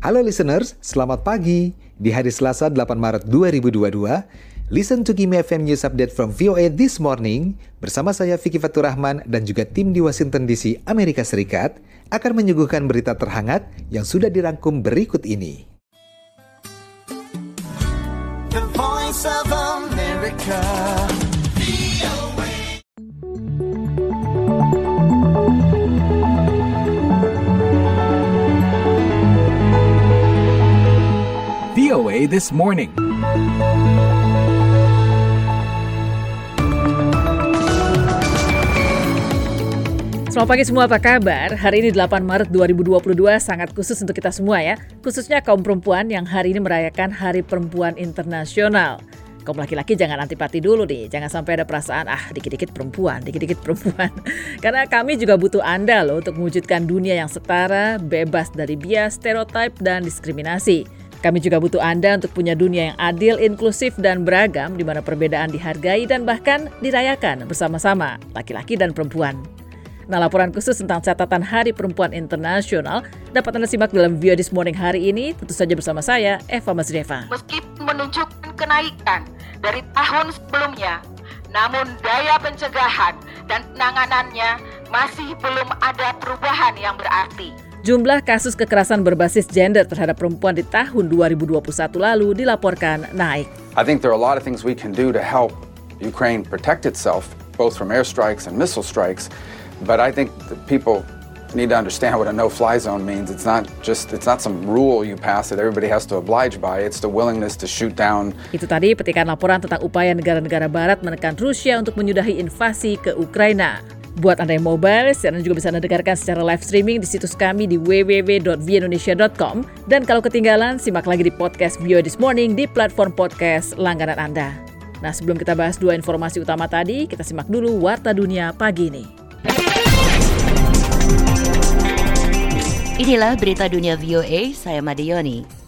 Halo listeners, selamat pagi. Di hari Selasa 8 Maret 2022, listen to Gimme FM News Update from VOA This Morning bersama saya Vicky Fatur Rahman dan juga tim di Washington DC, Amerika Serikat akan menyuguhkan berita terhangat yang sudah dirangkum berikut ini. The voice of America. This Morning. Selamat pagi semua, apa kabar? Hari ini 8 Maret 2022 sangat khusus untuk kita semua ya. Khususnya kaum perempuan yang hari ini merayakan Hari Perempuan Internasional. Kaum laki-laki jangan antipati dulu nih, jangan sampai ada perasaan ah dikit-dikit perempuan, dikit-dikit perempuan. Karena kami juga butuh Anda loh untuk mewujudkan dunia yang setara, bebas dari bias, stereotip, dan diskriminasi. Kami juga butuh Anda untuk punya dunia yang adil, inklusif, dan beragam di mana perbedaan dihargai dan bahkan dirayakan bersama-sama, laki-laki dan perempuan. Nah, laporan khusus tentang catatan Hari Perempuan Internasional dapat Anda simak dalam View This Morning hari ini, tentu saja bersama saya, Eva Masreva. meskipun menunjukkan kenaikan dari tahun sebelumnya, namun daya pencegahan dan penanganannya masih belum ada perubahan yang berarti. Jumlah kasus kekerasan berbasis gender terhadap perempuan di tahun 2021 lalu dilaporkan naik. I think there are a lot of things we can do to help Ukraine protect itself, both from airstrikes and missile strikes. But I think that people need to understand what a no-fly zone means. It's not just it's not some rule you pass that everybody has to oblige by. It's the willingness to shoot down Itu tadi petikan laporan tentang upaya negara-negara barat menekan Rusia untuk menyudahi invasi ke Ukraina. Buat Anda yang mobile, siaran juga bisa Anda dengarkan secara live streaming di situs kami di www.viaindonesia.com. Dan kalau ketinggalan, simak lagi di podcast View This Morning di platform podcast langganan Anda. Nah, sebelum kita bahas dua informasi utama tadi, kita simak dulu Warta Dunia pagi ini. Inilah berita dunia VOA, saya Madioni.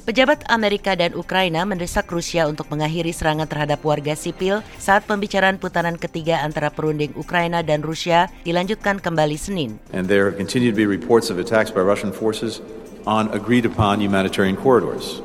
Pejabat Amerika dan Ukraina mendesak Rusia untuk mengakhiri serangan terhadap warga sipil saat pembicaraan putaran ketiga antara perunding Ukraina dan Rusia dilanjutkan kembali Senin. and there have continued to be reports of attacks by Russian forces on agreed upon humanitarian corridors.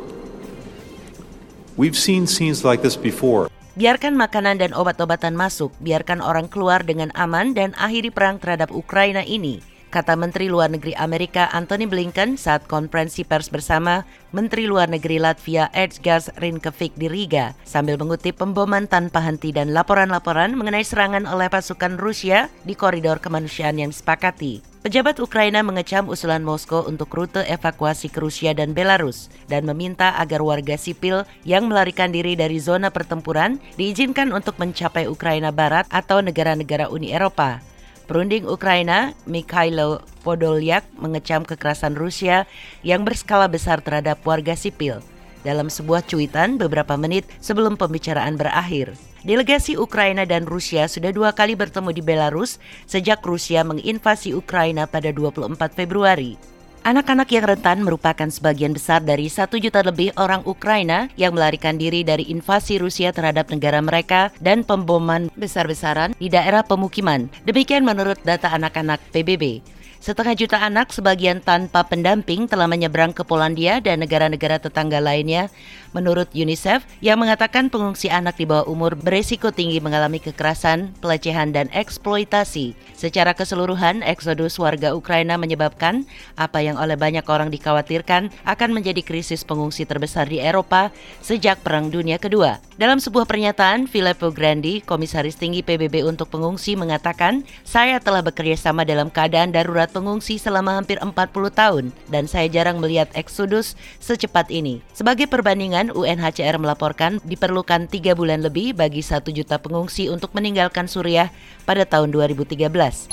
We've seen scenes like this before. Biarkan makanan dan obat-obatan masuk, biarkan orang keluar dengan aman dan akhiri perang terhadap Ukraina ini, kata Menteri Luar Negeri Amerika Antony Blinken saat konferensi pers bersama Menteri Luar Negeri Latvia Edgars Rinkevik di Riga sambil mengutip pemboman tanpa henti dan laporan-laporan mengenai serangan oleh pasukan Rusia di koridor kemanusiaan yang disepakati. Pejabat Ukraina mengecam usulan Moskow untuk rute evakuasi ke Rusia dan Belarus dan meminta agar warga sipil yang melarikan diri dari zona pertempuran diizinkan untuk mencapai Ukraina Barat atau negara-negara Uni Eropa. Perunding Ukraina, Mikhailo Podolyak mengecam kekerasan Rusia yang berskala besar terhadap warga sipil dalam sebuah cuitan beberapa menit sebelum pembicaraan berakhir. Delegasi Ukraina dan Rusia sudah dua kali bertemu di Belarus sejak Rusia menginvasi Ukraina pada 24 Februari. Anak-anak yang rentan merupakan sebagian besar dari satu juta lebih orang Ukraina yang melarikan diri dari invasi Rusia terhadap negara mereka dan pemboman besar-besaran di daerah pemukiman. Demikian menurut data anak-anak PBB. Setengah juta anak, sebagian tanpa pendamping, telah menyeberang ke Polandia dan negara-negara tetangga lainnya. Menurut UNICEF, yang mengatakan pengungsi anak di bawah umur beresiko tinggi mengalami kekerasan, pelecehan, dan eksploitasi. Secara keseluruhan, eksodus warga Ukraina menyebabkan apa yang oleh banyak orang dikhawatirkan akan menjadi krisis pengungsi terbesar di Eropa sejak Perang Dunia Kedua. Dalam sebuah pernyataan, Filippo Grandi, Komisaris Tinggi PBB untuk Pengungsi mengatakan, saya telah bekerja sama dalam keadaan darurat pengungsi selama hampir 40 tahun dan saya jarang melihat eksodus secepat ini. Sebagai perbandingan, UNHCR melaporkan diperlukan tiga bulan lebih bagi satu juta pengungsi untuk meninggalkan Suriah pada tahun 2013.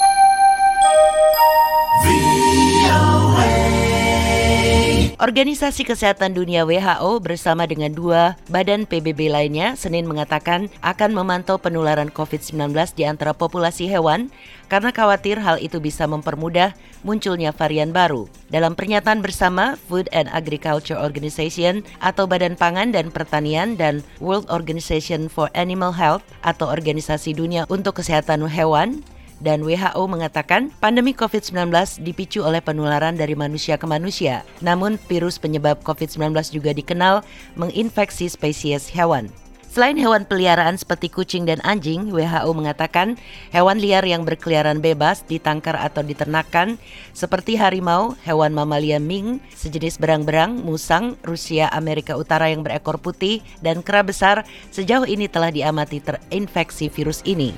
Organisasi Kesehatan Dunia WHO bersama dengan dua badan PBB lainnya Senin mengatakan akan memantau penularan COVID-19 di antara populasi hewan karena khawatir hal itu bisa mempermudah munculnya varian baru. Dalam pernyataan bersama, Food and Agriculture Organization atau Badan Pangan dan Pertanian dan World Organization for Animal Health atau Organisasi Dunia untuk Kesehatan Hewan Dan WHO mengatakan pandemi COVID-19 dipicu oleh penularan dari manusia ke manusia. Namun virus penyebab COVID-19 juga dikenal menginfeksi spesies hewan. Selain hewan peliharaan seperti kucing dan anjing, WHO mengatakan hewan liar yang berkeliaran bebas ditangkar atau diternakan seperti harimau, hewan mamalia ming, sejenis berang-berang, musang, Rusia, Amerika Utara yang berekor putih, dan kera besar sejauh ini telah diamati terinfeksi virus ini.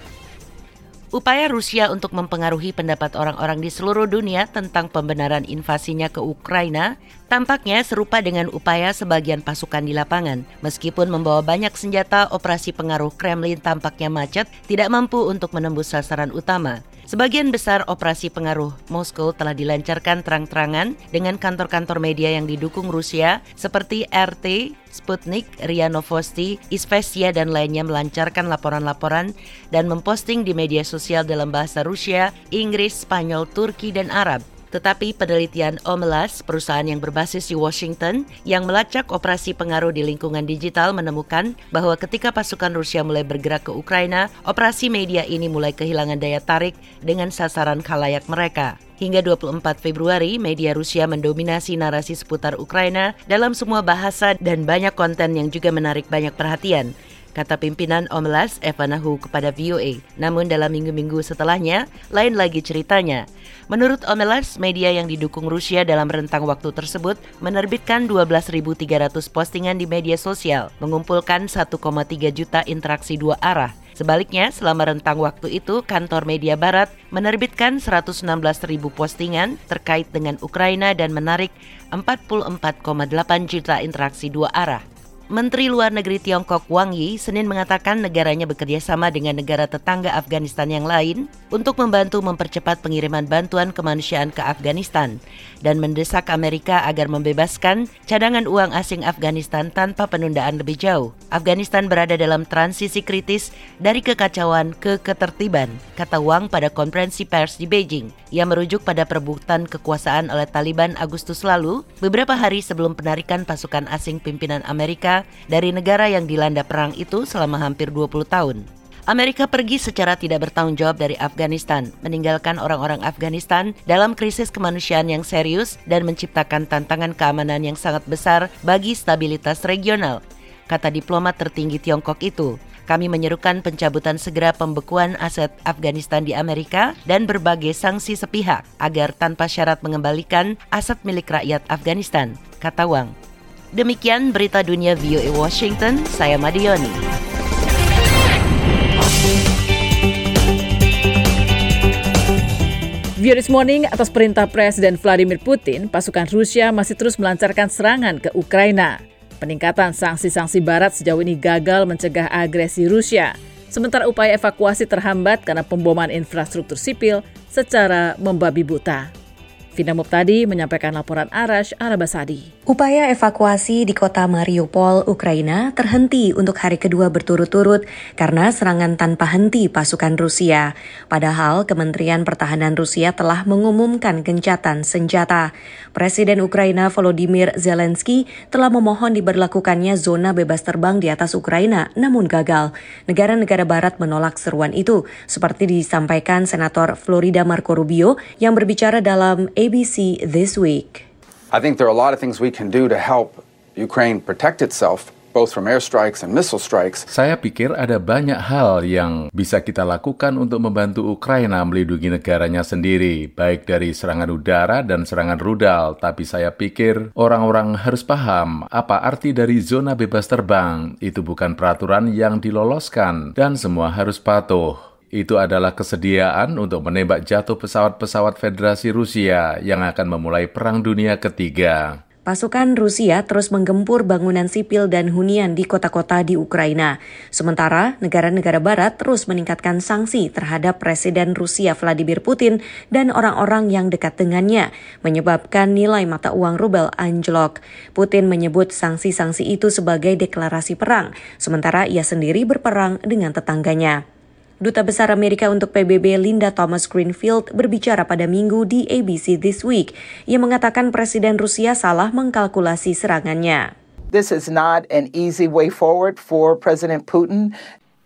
Upaya Rusia untuk mempengaruhi pendapat orang-orang di seluruh dunia tentang pembenaran invasinya ke Ukraina tampaknya serupa dengan upaya sebagian pasukan di lapangan. Meskipun membawa banyak senjata, operasi pengaruh Kremlin tampaknya macet, tidak mampu untuk menembus sasaran utama. Sebagian besar operasi pengaruh Moskow telah dilancarkan terang-terangan dengan kantor-kantor media yang didukung Rusia seperti RT, Sputnik, RIA Novosti, Isvestia dan lainnya melancarkan laporan-laporan dan memposting di media sosial dalam bahasa Rusia, Inggris, Spanyol, Turki, dan Arab. Tetapi penelitian Omelas, perusahaan yang berbasis di Washington, yang melacak operasi pengaruh di lingkungan digital menemukan bahwa ketika pasukan Rusia mulai bergerak ke Ukraina, operasi media ini mulai kehilangan daya tarik dengan sasaran khalayak mereka. Hingga 24 Februari, media Rusia mendominasi narasi seputar Ukraina dalam semua bahasa dan banyak konten yang juga menarik banyak perhatian kata pimpinan Omlas Evanahu kepada VOA. Namun dalam minggu-minggu setelahnya, lain lagi ceritanya. Menurut Omelas, media yang didukung Rusia dalam rentang waktu tersebut menerbitkan 12.300 postingan di media sosial, mengumpulkan 1,3 juta interaksi dua arah. Sebaliknya, selama rentang waktu itu, kantor media barat menerbitkan 116 ribu postingan terkait dengan Ukraina dan menarik 44,8 juta interaksi dua arah. Menteri Luar Negeri Tiongkok Wang Yi Senin mengatakan negaranya bekerja sama dengan negara tetangga Afghanistan yang lain untuk membantu mempercepat pengiriman bantuan kemanusiaan ke Afghanistan dan mendesak Amerika agar membebaskan cadangan uang asing Afghanistan tanpa penundaan lebih jauh. Afghanistan berada dalam transisi kritis dari kekacauan ke ketertiban, kata Wang pada konferensi pers di Beijing. Ia merujuk pada perebutan kekuasaan oleh Taliban Agustus lalu, beberapa hari sebelum penarikan pasukan asing pimpinan Amerika dari negara yang dilanda perang itu selama hampir 20 tahun. Amerika pergi secara tidak bertanggung jawab dari Afghanistan, meninggalkan orang-orang Afghanistan dalam krisis kemanusiaan yang serius dan menciptakan tantangan keamanan yang sangat besar bagi stabilitas regional, kata diplomat tertinggi Tiongkok itu. Kami menyerukan pencabutan segera pembekuan aset Afghanistan di Amerika dan berbagai sanksi sepihak agar tanpa syarat mengembalikan aset milik rakyat Afghanistan, kata Wang. Demikian berita dunia VOA Washington, saya Madioni. VOA This Morning atas perintah Presiden Vladimir Putin, pasukan Rusia masih terus melancarkan serangan ke Ukraina. Peningkatan sanksi-sanksi barat sejauh ini gagal mencegah agresi Rusia. Sementara upaya evakuasi terhambat karena pemboman infrastruktur sipil secara membabi buta. Vina Muptadi menyampaikan laporan Arash Arabasadi. Upaya evakuasi di kota Mariupol, Ukraina terhenti untuk hari kedua berturut-turut karena serangan tanpa henti pasukan Rusia. Padahal Kementerian Pertahanan Rusia telah mengumumkan gencatan senjata. Presiden Ukraina Volodymyr Zelensky telah memohon diberlakukannya zona bebas terbang di atas Ukraina, namun gagal. Negara-negara barat menolak seruan itu, seperti disampaikan Senator Florida Marco Rubio yang berbicara dalam ABC This Week. I think there are a lot of things we can do to help Ukraine protect itself both from airstrikes and missile strikes. Saya pikir ada banyak hal yang bisa kita lakukan untuk membantu Ukraina melindungi negaranya sendiri, baik dari serangan udara dan serangan rudal. Tapi saya pikir orang-orang harus paham apa arti dari zona bebas terbang. Itu bukan peraturan yang diloloskan dan semua harus patuh itu adalah kesediaan untuk menembak jatuh pesawat-pesawat Federasi Rusia yang akan memulai Perang Dunia Ketiga. Pasukan Rusia terus menggempur bangunan sipil dan hunian di kota-kota di Ukraina. Sementara negara-negara barat terus meningkatkan sanksi terhadap Presiden Rusia Vladimir Putin dan orang-orang yang dekat dengannya, menyebabkan nilai mata uang rubel anjlok. Putin menyebut sanksi-sanksi itu sebagai deklarasi perang, sementara ia sendiri berperang dengan tetangganya. Duta Besar Amerika untuk PBB Linda Thomas Greenfield berbicara pada minggu di ABC This Week. Ia mengatakan Presiden Rusia salah mengkalkulasi serangannya. This is not an easy way forward for President Putin.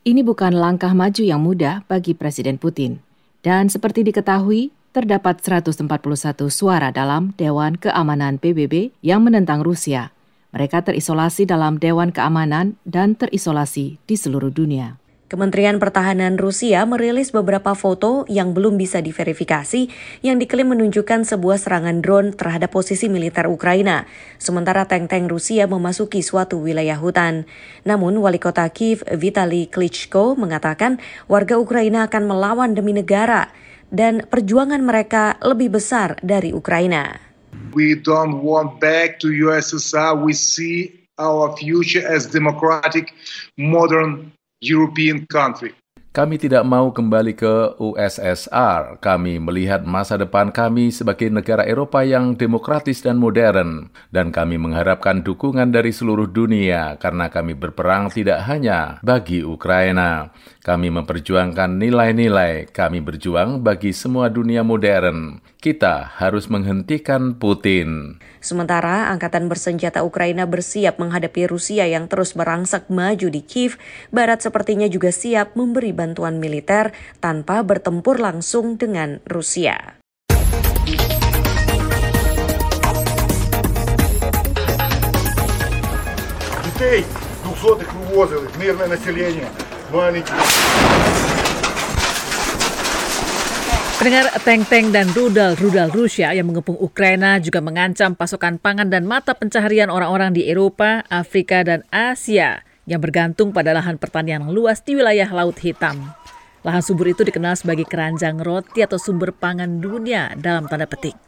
Ini bukan langkah maju yang mudah bagi Presiden Putin. Dan seperti diketahui, terdapat 141 suara dalam Dewan Keamanan PBB yang menentang Rusia. Mereka terisolasi dalam Dewan Keamanan dan terisolasi di seluruh dunia. Kementerian Pertahanan Rusia merilis beberapa foto yang belum bisa diverifikasi yang diklaim menunjukkan sebuah serangan drone terhadap posisi militer Ukraina, sementara tank-tank Rusia memasuki suatu wilayah hutan. Namun, Wali Kota Kiev Vitaly Klitschko mengatakan warga Ukraina akan melawan demi negara dan perjuangan mereka lebih besar dari Ukraina. We don't want back to USSR. We see our future as democratic, modern European country. Kami tidak mau kembali ke USSR. Kami melihat masa depan kami sebagai negara Eropa yang demokratis dan modern, dan kami mengharapkan dukungan dari seluruh dunia karena kami berperang tidak hanya bagi Ukraina. Kami memperjuangkan nilai-nilai, kami berjuang bagi semua dunia modern Kita harus menghentikan Putin. Sementara Angkatan Bersenjata Ukraina bersiap menghadapi Rusia yang terus merangsek maju di Kiev, Barat sepertinya juga siap memberi bantuan militer tanpa bertempur langsung dengan Rusia. Детей 200-х вывозили, мирное население. Pendengar tank-tank dan rudal-rudal Rusia yang mengepung Ukraina juga mengancam pasokan pangan dan mata pencaharian orang-orang di Eropa, Afrika, dan Asia yang bergantung pada lahan pertanian luas di wilayah Laut Hitam. Lahan subur itu dikenal sebagai keranjang roti atau sumber pangan dunia dalam tanda petik.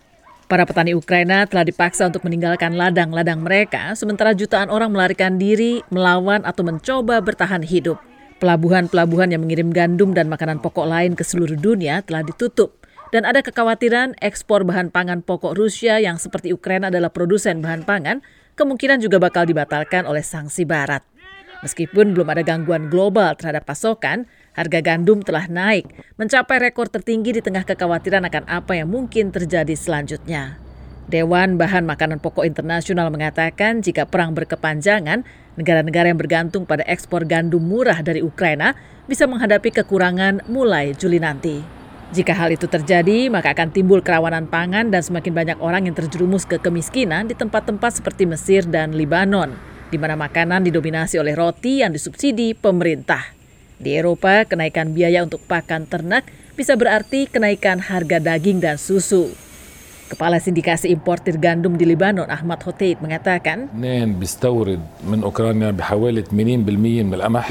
Para petani Ukraina telah dipaksa untuk meninggalkan ladang-ladang mereka, sementara jutaan orang melarikan diri, melawan, atau mencoba bertahan hidup. Pelabuhan-pelabuhan yang mengirim gandum dan makanan pokok lain ke seluruh dunia telah ditutup. Dan ada kekhawatiran ekspor bahan pangan pokok Rusia yang seperti Ukraina adalah produsen bahan pangan, kemungkinan juga bakal dibatalkan oleh sanksi barat. Meskipun belum ada gangguan global terhadap pasokan, harga gandum telah naik, mencapai rekor tertinggi di tengah kekhawatiran akan apa yang mungkin terjadi selanjutnya. Dewan Bahan Makanan Pokok Internasional mengatakan jika perang berkepanjangan, negara-negara yang bergantung pada ekspor gandum murah dari Ukraina bisa menghadapi kekurangan mulai Juli nanti. Jika hal itu terjadi, maka akan timbul kerawanan pangan dan semakin banyak orang yang terjerumus ke kemiskinan di tempat-tempat seperti Mesir dan Libanon, di mana makanan didominasi oleh roti yang disubsidi pemerintah. Di Eropa, kenaikan biaya untuk pakan ternak bisa berarti kenaikan harga daging dan susu. Kepala Sindikasi Importir Gandum di Libanon, Ahmad Hoteit, mengatakan,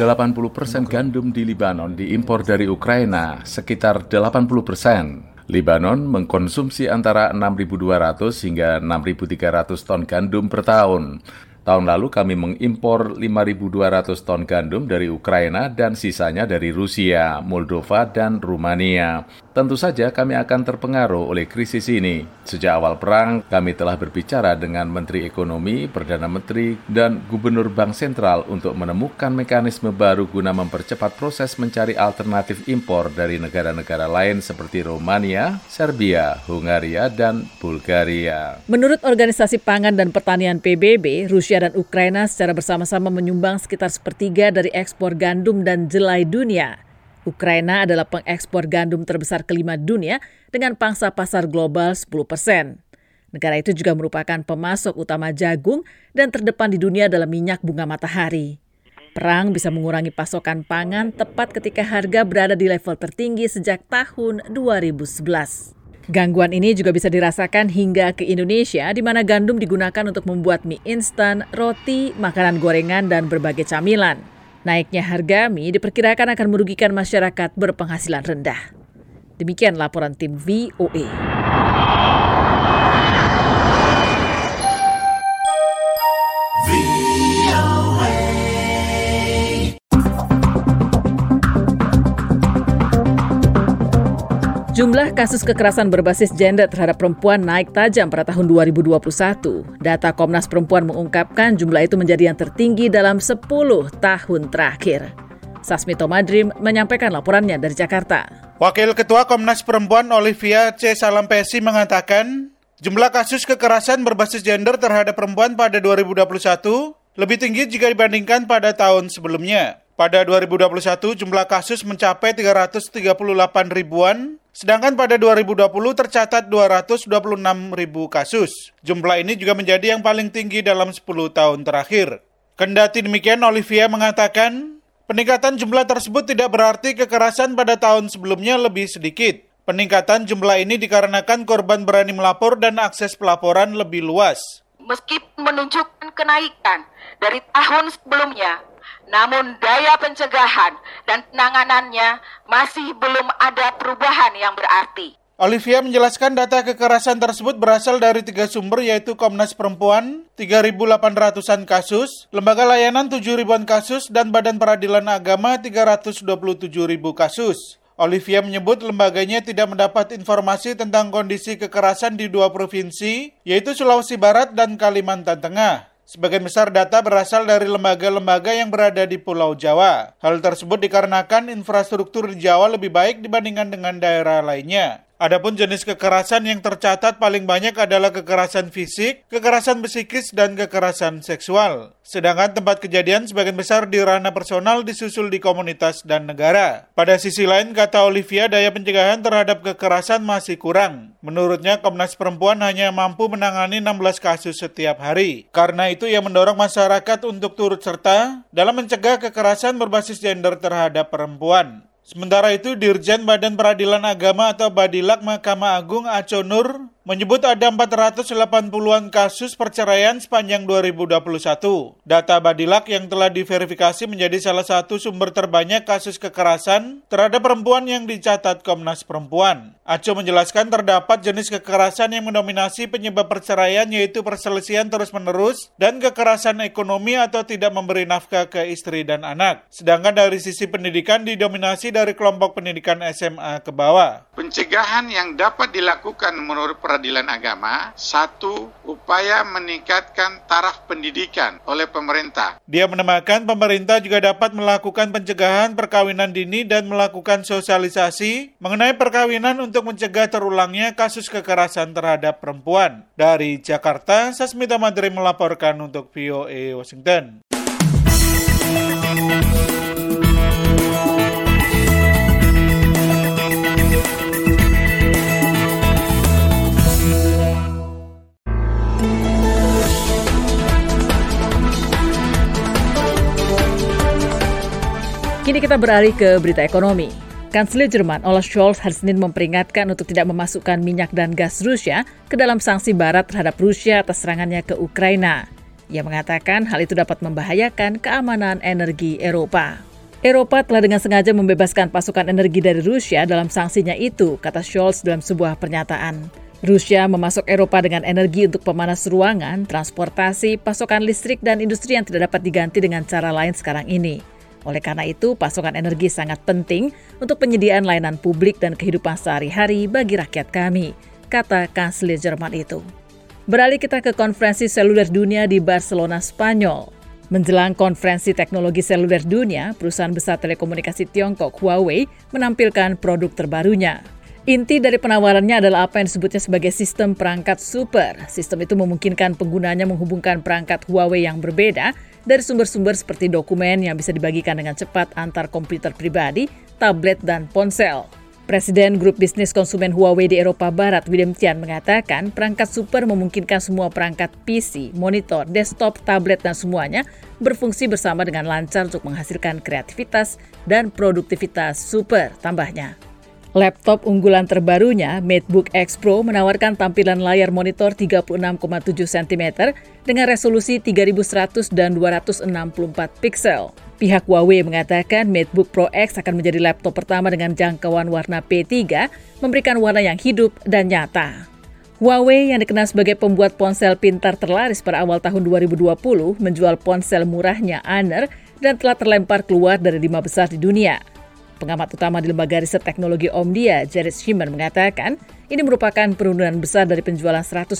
80 persen gandum di Libanon diimpor dari Ukraina, sekitar 80 persen. Libanon mengkonsumsi antara 6.200 hingga 6.300 ton gandum per tahun. Tahun lalu kami mengimpor 5.200 ton gandum dari Ukraina dan sisanya dari Rusia, Moldova, dan Rumania. Tentu saja kami akan terpengaruh oleh krisis ini. Sejak awal perang, kami telah berbicara dengan Menteri Ekonomi, Perdana Menteri, dan Gubernur Bank Sentral untuk menemukan mekanisme baru guna mempercepat proses mencari alternatif impor dari negara-negara lain seperti Romania, Serbia, Hungaria, dan Bulgaria. Menurut Organisasi Pangan dan Pertanian PBB, Rusia dan Ukraina secara bersama-sama menyumbang sekitar sepertiga dari ekspor gandum dan jelai dunia. Ukraina adalah pengekspor gandum terbesar kelima dunia dengan pangsa pasar global 10 persen. Negara itu juga merupakan pemasok utama jagung dan terdepan di dunia dalam minyak bunga matahari. Perang bisa mengurangi pasokan pangan tepat ketika harga berada di level tertinggi sejak tahun 2011. Gangguan ini juga bisa dirasakan hingga ke Indonesia, di mana gandum digunakan untuk membuat mie instan, roti, makanan gorengan, dan berbagai camilan. Naiknya harga mie diperkirakan akan merugikan masyarakat berpenghasilan rendah. Demikian laporan tim VOA. Jumlah kasus kekerasan berbasis gender terhadap perempuan naik tajam pada tahun 2021. Data Komnas Perempuan mengungkapkan jumlah itu menjadi yang tertinggi dalam 10 tahun terakhir. Sasmito Madrim menyampaikan laporannya dari Jakarta. Wakil Ketua Komnas Perempuan Olivia C. Salampesi mengatakan, jumlah kasus kekerasan berbasis gender terhadap perempuan pada 2021 lebih tinggi jika dibandingkan pada tahun sebelumnya. Pada 2021, jumlah kasus mencapai 338 ribuan, Sedangkan pada 2020 tercatat 226 ribu kasus. Jumlah ini juga menjadi yang paling tinggi dalam 10 tahun terakhir. Kendati demikian, Olivia mengatakan, peningkatan jumlah tersebut tidak berarti kekerasan pada tahun sebelumnya lebih sedikit. Peningkatan jumlah ini dikarenakan korban berani melapor dan akses pelaporan lebih luas. Meskipun menunjukkan kenaikan dari tahun sebelumnya, namun daya pencegahan dan penanganannya masih belum ada perubahan yang berarti. Olivia menjelaskan data kekerasan tersebut berasal dari tiga sumber yaitu Komnas Perempuan, 3.800-an kasus, Lembaga Layanan 7 ribuan kasus, dan Badan Peradilan Agama 327 ribu kasus. Olivia menyebut lembaganya tidak mendapat informasi tentang kondisi kekerasan di dua provinsi, yaitu Sulawesi Barat dan Kalimantan Tengah. Sebagian besar data berasal dari lembaga-lembaga yang berada di Pulau Jawa. Hal tersebut dikarenakan infrastruktur di Jawa lebih baik dibandingkan dengan daerah lainnya. Adapun jenis kekerasan yang tercatat paling banyak adalah kekerasan fisik, kekerasan psikis, dan kekerasan seksual. Sedangkan tempat kejadian sebagian besar di ranah personal disusul di komunitas dan negara. Pada sisi lain, kata Olivia, daya pencegahan terhadap kekerasan masih kurang. Menurutnya, Komnas Perempuan hanya mampu menangani 16 kasus setiap hari. Karena itu, ia mendorong masyarakat untuk turut serta dalam mencegah kekerasan berbasis gender terhadap perempuan. Sementara itu, Dirjen Badan Peradilan Agama atau Badilak Mahkamah Agung Aco Nur menyebut ada 480-an kasus perceraian sepanjang 2021. Data Badilak yang telah diverifikasi menjadi salah satu sumber terbanyak kasus kekerasan terhadap perempuan yang dicatat Komnas Perempuan. Aco menjelaskan terdapat jenis kekerasan yang mendominasi penyebab perceraian yaitu perselisihan terus-menerus dan kekerasan ekonomi atau tidak memberi nafkah ke istri dan anak. Sedangkan dari sisi pendidikan didominasi dari kelompok pendidikan SMA ke bawah. Pencegahan yang dapat dilakukan menurut peradilan agama, satu, upaya meningkatkan taraf pendidikan oleh pemerintah. Dia menambahkan pemerintah juga dapat melakukan pencegahan perkawinan dini dan melakukan sosialisasi mengenai perkawinan untuk mencegah terulangnya kasus kekerasan terhadap perempuan. Dari Jakarta, Sasmita Madri melaporkan untuk VOA Washington. Kita beralih ke berita ekonomi. Kanselir Jerman Olaf Scholz hari Senin memperingatkan untuk tidak memasukkan minyak dan gas Rusia ke dalam sanksi barat terhadap Rusia atas serangannya ke Ukraina. Ia mengatakan hal itu dapat membahayakan keamanan energi Eropa. Eropa telah dengan sengaja membebaskan pasukan energi dari Rusia dalam sanksinya itu, kata Scholz dalam sebuah pernyataan. Rusia memasuk Eropa dengan energi untuk pemanas ruangan, transportasi, pasokan listrik, dan industri yang tidak dapat diganti dengan cara lain sekarang ini. Oleh karena itu, pasokan energi sangat penting untuk penyediaan layanan publik dan kehidupan sehari-hari bagi rakyat kami, kata Kanselir Jerman itu. Beralih kita ke konferensi seluler dunia di Barcelona, Spanyol. Menjelang konferensi teknologi seluler dunia, perusahaan besar telekomunikasi Tiongkok Huawei menampilkan produk terbarunya. Inti dari penawarannya adalah apa yang disebutnya sebagai sistem perangkat super. Sistem itu memungkinkan penggunanya menghubungkan perangkat Huawei yang berbeda dari sumber-sumber seperti dokumen yang bisa dibagikan dengan cepat antar komputer pribadi, tablet, dan ponsel. Presiden Grup Bisnis Konsumen Huawei di Eropa Barat, William Tian, mengatakan perangkat super memungkinkan semua perangkat PC, monitor, desktop, tablet, dan semuanya berfungsi bersama dengan lancar untuk menghasilkan kreativitas dan produktivitas super, tambahnya. Laptop unggulan terbarunya, MateBook X Pro, menawarkan tampilan layar monitor 36,7 cm dengan resolusi 3100 dan 264 pixel. Pihak Huawei mengatakan MateBook Pro X akan menjadi laptop pertama dengan jangkauan warna P3, memberikan warna yang hidup dan nyata. Huawei yang dikenal sebagai pembuat ponsel pintar terlaris pada awal tahun 2020 menjual ponsel murahnya Honor dan telah terlempar keluar dari lima besar di dunia. Pengamat utama di Lembaga Riset Teknologi Omdia, Jared Schiman mengatakan, ini merupakan penurunan besar dari penjualan 190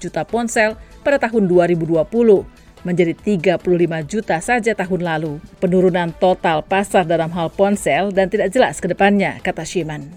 juta ponsel pada tahun 2020 menjadi 35 juta saja tahun lalu. Penurunan total pasar dalam hal ponsel dan tidak jelas ke depannya, kata Schiman.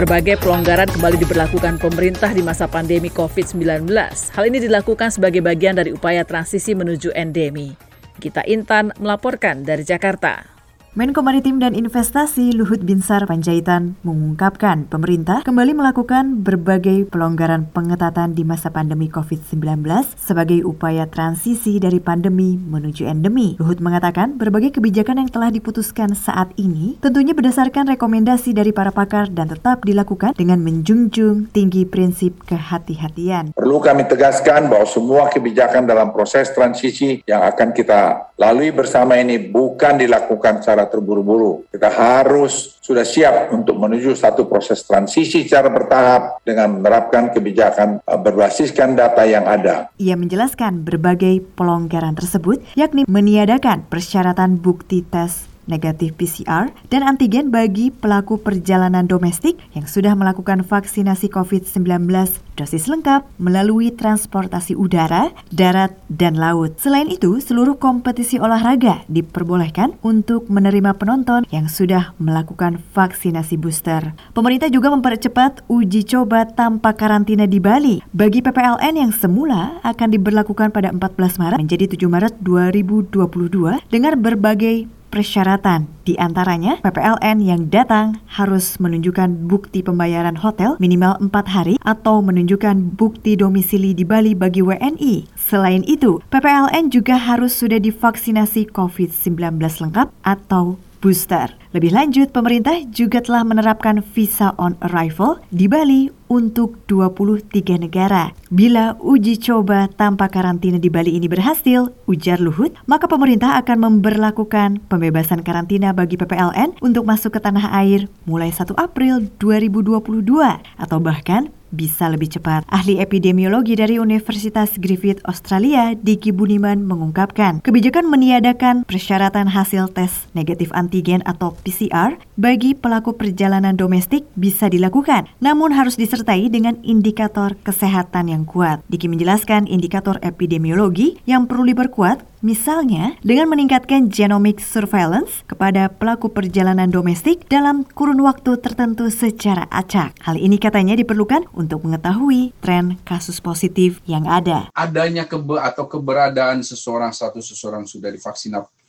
Berbagai pelonggaran kembali diberlakukan pemerintah di masa pandemi COVID-19. Hal ini dilakukan sebagai bagian dari upaya transisi menuju endemi. Gita Intan melaporkan dari Jakarta. Menko Maritim dan Investasi Luhut Binsar Panjaitan mengungkapkan pemerintah kembali melakukan berbagai pelonggaran pengetatan di masa pandemi COVID-19 sebagai upaya transisi dari pandemi menuju endemi. Luhut mengatakan berbagai kebijakan yang telah diputuskan saat ini tentunya berdasarkan rekomendasi dari para pakar dan tetap dilakukan dengan menjunjung tinggi prinsip kehati-hatian. Perlu kami tegaskan bahwa semua kebijakan dalam proses transisi yang akan kita lalui bersama ini bukan dilakukan secara terburu-buru. Kita harus sudah siap untuk menuju satu proses transisi secara bertahap dengan menerapkan kebijakan eh, berbasiskan data yang ada. Ia menjelaskan berbagai pelonggaran tersebut yakni meniadakan persyaratan bukti tes negatif PCR dan antigen bagi pelaku perjalanan domestik yang sudah melakukan vaksinasi COVID-19 dosis lengkap melalui transportasi udara, darat, dan laut. Selain itu, seluruh kompetisi olahraga diperbolehkan untuk menerima penonton yang sudah melakukan vaksinasi booster. Pemerintah juga mempercepat uji coba tanpa karantina di Bali bagi PPLN yang semula akan diberlakukan pada 14 Maret menjadi 7 Maret 2022 dengan berbagai persyaratan. Di antaranya, PPLN yang datang harus menunjukkan bukti pembayaran hotel minimal 4 hari atau menunjukkan bukti domisili di Bali bagi WNI. Selain itu, PPLN juga harus sudah divaksinasi COVID-19 lengkap atau booster. Lebih lanjut, pemerintah juga telah menerapkan visa on arrival di Bali untuk 23 negara. Bila uji coba tanpa karantina di Bali ini berhasil, ujar Luhut, maka pemerintah akan memberlakukan pembebasan karantina bagi PPLN untuk masuk ke tanah air mulai 1 April 2022 atau bahkan bisa lebih cepat. Ahli epidemiologi dari Universitas Griffith Australia, Diki Buniman mengungkapkan, kebijakan meniadakan persyaratan hasil tes negatif antigen atau PCR bagi pelaku perjalanan domestik bisa dilakukan, namun harus disertai dengan indikator kesehatan yang kuat. Diki menjelaskan indikator epidemiologi yang perlu diperkuat Misalnya, dengan meningkatkan genomic surveillance kepada pelaku perjalanan domestik dalam kurun waktu tertentu secara acak. Hal ini katanya diperlukan untuk mengetahui tren kasus positif yang ada. Adanya kebe atau keberadaan seseorang status seseorang sudah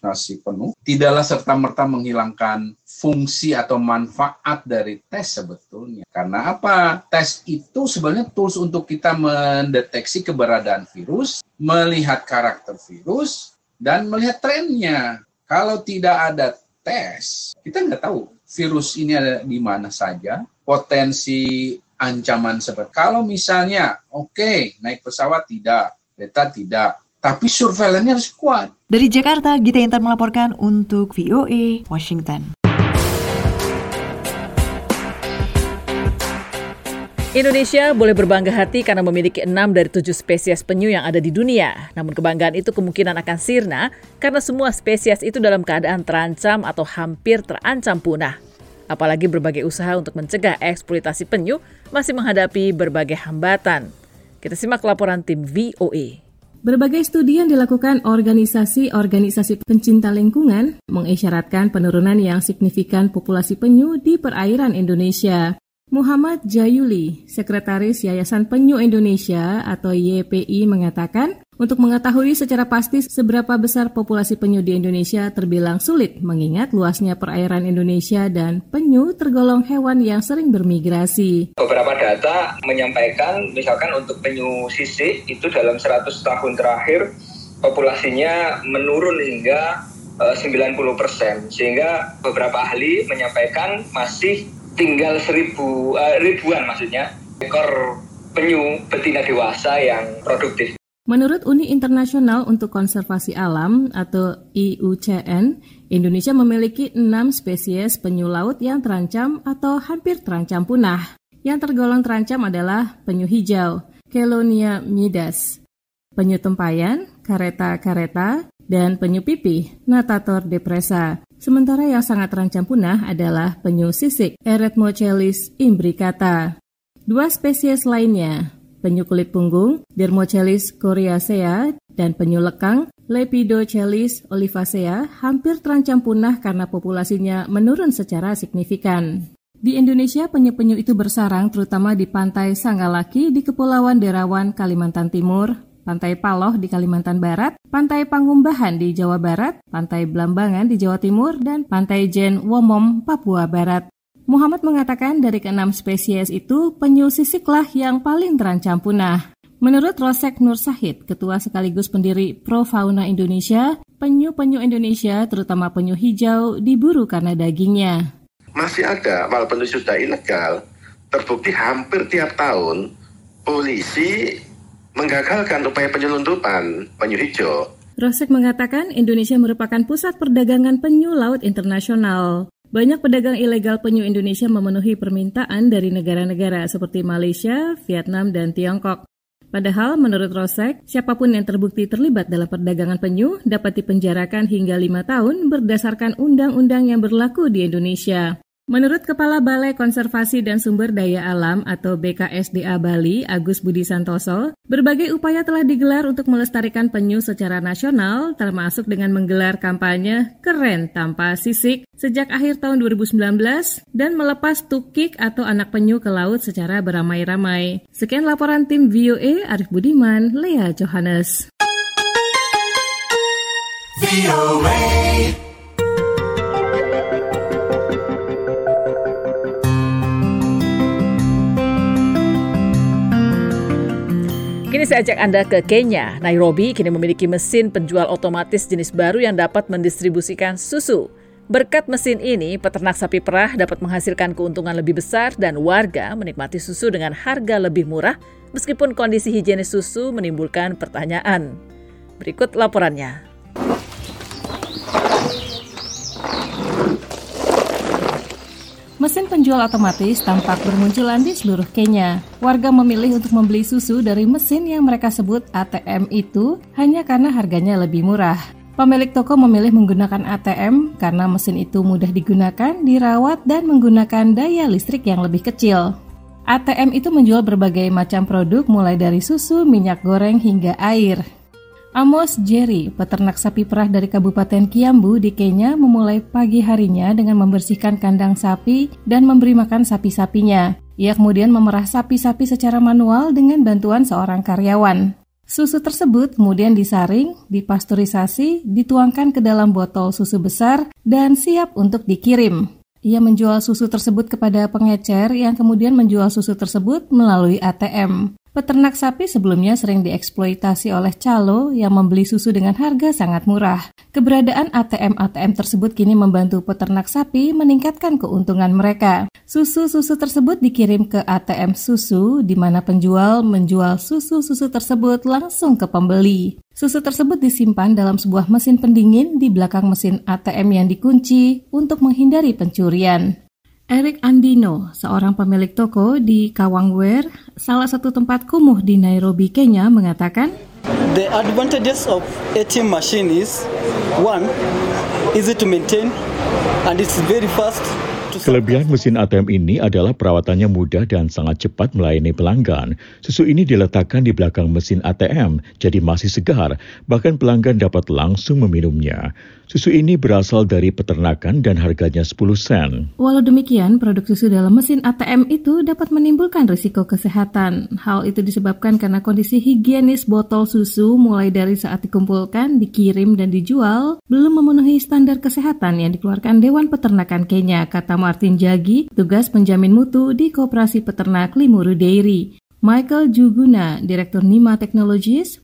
divaksinasi penuh tidaklah serta merta menghilangkan fungsi atau manfaat dari tes sebetulnya. Karena apa? Tes itu sebenarnya tools untuk kita mendeteksi keberadaan virus, melihat karakter virus, dan melihat trennya. Kalau tidak ada tes, kita nggak tahu virus ini ada di mana saja, potensi ancaman seperti kalau misalnya oke okay, naik pesawat tidak, beta tidak, tapi surveillance harus kuat. Dari Jakarta, Gita Intan melaporkan untuk VOA Washington. Indonesia boleh berbangga hati karena memiliki enam dari tujuh spesies penyu yang ada di dunia. Namun kebanggaan itu kemungkinan akan sirna karena semua spesies itu dalam keadaan terancam atau hampir terancam punah. Apalagi berbagai usaha untuk mencegah eksploitasi penyu masih menghadapi berbagai hambatan. Kita simak laporan tim VOA. Berbagai studi yang dilakukan organisasi-organisasi pencinta lingkungan mengisyaratkan penurunan yang signifikan populasi penyu di perairan Indonesia. Muhammad Jayuli, Sekretaris Yayasan Penyu Indonesia atau YPI mengatakan, untuk mengetahui secara pasti seberapa besar populasi penyu di Indonesia terbilang sulit mengingat luasnya perairan Indonesia dan penyu tergolong hewan yang sering bermigrasi. Beberapa data menyampaikan misalkan untuk penyu sisik itu dalam 100 tahun terakhir populasinya menurun hingga 90 eh, persen sehingga beberapa ahli menyampaikan masih tinggal seribu uh, ribuan maksudnya ekor penyu betina dewasa yang produktif. Menurut Uni Internasional untuk Konservasi Alam atau IUCN, Indonesia memiliki enam spesies penyu laut yang terancam atau hampir terancam punah. Yang tergolong terancam adalah penyu hijau, Kelonia midas, penyu tempayan, kareta-kareta, dan penyu pipih, Natator depressa. Sementara yang sangat terancam punah adalah penyu sisik Eretmochellis imbricata. Dua spesies lainnya, penyu kulit punggung Dermochellis coriacea dan penyu lekang Lepidochellis olivacea hampir terancam punah karena populasinya menurun secara signifikan. Di Indonesia, penyu-penyu itu bersarang terutama di pantai Sangalaki di Kepulauan Derawan, Kalimantan Timur, Pantai Paloh di Kalimantan Barat, Pantai Pangumbahan di Jawa Barat, Pantai Blambangan di Jawa Timur, dan Pantai Jen Womom, Papua Barat. Muhammad mengatakan dari keenam spesies itu, penyu sisiklah yang paling terancam punah. Menurut Rosek Nur Sahid, ketua sekaligus pendiri Pro Fauna Indonesia, penyu-penyu Indonesia, terutama penyu hijau, diburu karena dagingnya masih ada walaupun itu sudah ilegal terbukti hampir tiap tahun polisi menggagalkan upaya penyelundupan penyu hijau. Rosek mengatakan Indonesia merupakan pusat perdagangan penyu laut internasional. Banyak pedagang ilegal penyu Indonesia memenuhi permintaan dari negara-negara seperti Malaysia, Vietnam, dan Tiongkok. Padahal menurut Rosek, siapa pun yang terbukti terlibat dalam perdagangan penyu dapat dipenjarakan hingga lima tahun berdasarkan undang-undang yang berlaku di Indonesia. Menurut Kepala Balai Konservasi dan Sumber Daya Alam atau BKSDA Bali, Agus Budi Santoso, berbagai upaya telah digelar untuk melestarikan penyu secara nasional, termasuk dengan menggelar kampanye Keren Tanpa Sisik sejak akhir tahun 2019 dan melepas tukik atau anak penyu ke laut secara beramai-ramai. Sekian laporan tim VOA Arif Budiman, Lea Johannes. Kini saya ajak Anda ke Kenya. Nairobi kini memiliki mesin penjual otomatis jenis baru yang dapat mendistribusikan susu. Berkat mesin ini, peternak sapi perah dapat menghasilkan keuntungan lebih besar dan warga menikmati susu dengan harga lebih murah meskipun kondisi higienis susu menimbulkan pertanyaan. Berikut laporannya. Mesin penjual otomatis tampak bermunculan di seluruh Kenya. Warga memilih untuk membeli susu dari mesin yang mereka sebut ATM itu hanya karena harganya lebih murah. Pemilik toko memilih menggunakan ATM karena mesin itu mudah digunakan, dirawat, dan menggunakan daya listrik yang lebih kecil. ATM itu menjual berbagai macam produk mulai dari susu, minyak goreng, hingga air. Amos Jerry, peternak sapi perah dari Kabupaten Kiambu di Kenya memulai pagi harinya dengan membersihkan kandang sapi dan memberi makan sapi-sapinya. Ia kemudian memerah sapi-sapi secara manual dengan bantuan seorang karyawan. Susu tersebut kemudian disaring, dipasteurisasi, dituangkan ke dalam botol susu besar, dan siap untuk dikirim. Ia menjual susu tersebut kepada pengecer yang kemudian menjual susu tersebut melalui ATM. Peternak sapi sebelumnya sering dieksploitasi oleh calo yang membeli susu dengan harga sangat murah. Keberadaan ATM-ATM tersebut kini membantu peternak sapi meningkatkan keuntungan mereka. Susu-susu tersebut dikirim ke ATM susu di mana penjual menjual susu-susu tersebut langsung ke pembeli. Susu tersebut disimpan dalam sebuah mesin pendingin di belakang mesin ATM yang dikunci untuk menghindari pencurian. Eric Andino, seorang pemilik toko di Kawangware, salah satu tempat kumuh di Nairobi, Kenya, mengatakan, The advantages of ATM machine is one, easy to maintain and it's very fast Kelebihan mesin ATM ini adalah perawatannya mudah dan sangat cepat melayani pelanggan. Susu ini diletakkan di belakang mesin ATM, jadi masih segar, bahkan pelanggan dapat langsung meminumnya. Susu ini berasal dari peternakan dan harganya 10 sen. Walau demikian, produk susu dalam mesin ATM itu dapat menimbulkan risiko kesehatan. Hal itu disebabkan karena kondisi higienis botol susu mulai dari saat dikumpulkan, dikirim, dan dijual belum memenuhi standar kesehatan yang dikeluarkan Dewan Peternakan Kenya, kata Martin Jagi, tugas penjamin mutu di Koperasi Peternak Limuru Dairy. Michael Juguna, Direktur Nima Technologies,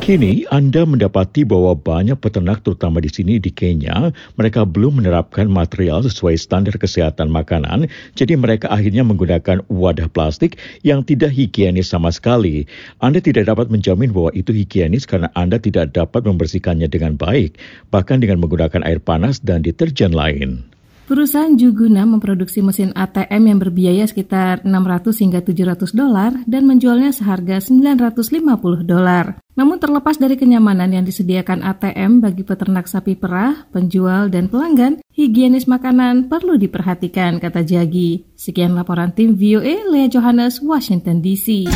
Kini Anda mendapati bahwa banyak peternak terutama di sini di Kenya, mereka belum menerapkan material sesuai standar kesehatan makanan, jadi mereka akhirnya menggunakan wadah plastik yang tidak higienis sama sekali. Anda tidak dapat menjamin bahwa itu higienis karena Anda tidak dapat membersihkannya dengan baik, bahkan dengan menggunakan air panas dan deterjen lain. Perusahaan Juguna memproduksi mesin ATM yang berbiaya sekitar 600 hingga 700 dolar dan menjualnya seharga 950 dolar. Namun terlepas dari kenyamanan yang disediakan ATM bagi peternak sapi perah, penjual, dan pelanggan, higienis makanan perlu diperhatikan, kata Jagi. Sekian laporan tim VOA, Lea Johannes, Washington DC.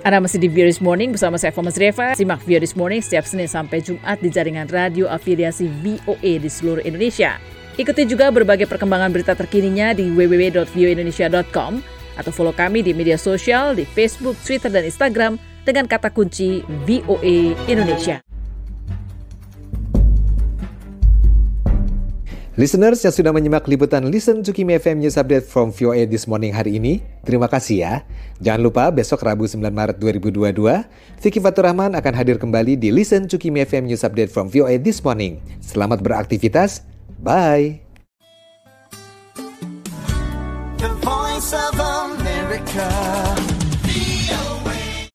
Anda masih di View This Morning bersama saya Thomas Reva. Simak View This Morning setiap Senin sampai Jumat di jaringan radio afiliasi VOA di seluruh Indonesia. Ikuti juga berbagai perkembangan berita terkininya di www.view-indonesia.com atau follow kami di media sosial di Facebook, Twitter, dan Instagram dengan kata kunci VOA Indonesia. Listeners yang sudah menyimak liputan Listen to Kimi FM News Update from VOA This Morning hari ini, terima kasih ya. Jangan lupa besok Rabu 9 Maret 2022, Vicky Fatur Rahman akan hadir kembali di Listen to Kimi FM News Update from VOA This Morning. Selamat beraktivitas, bye!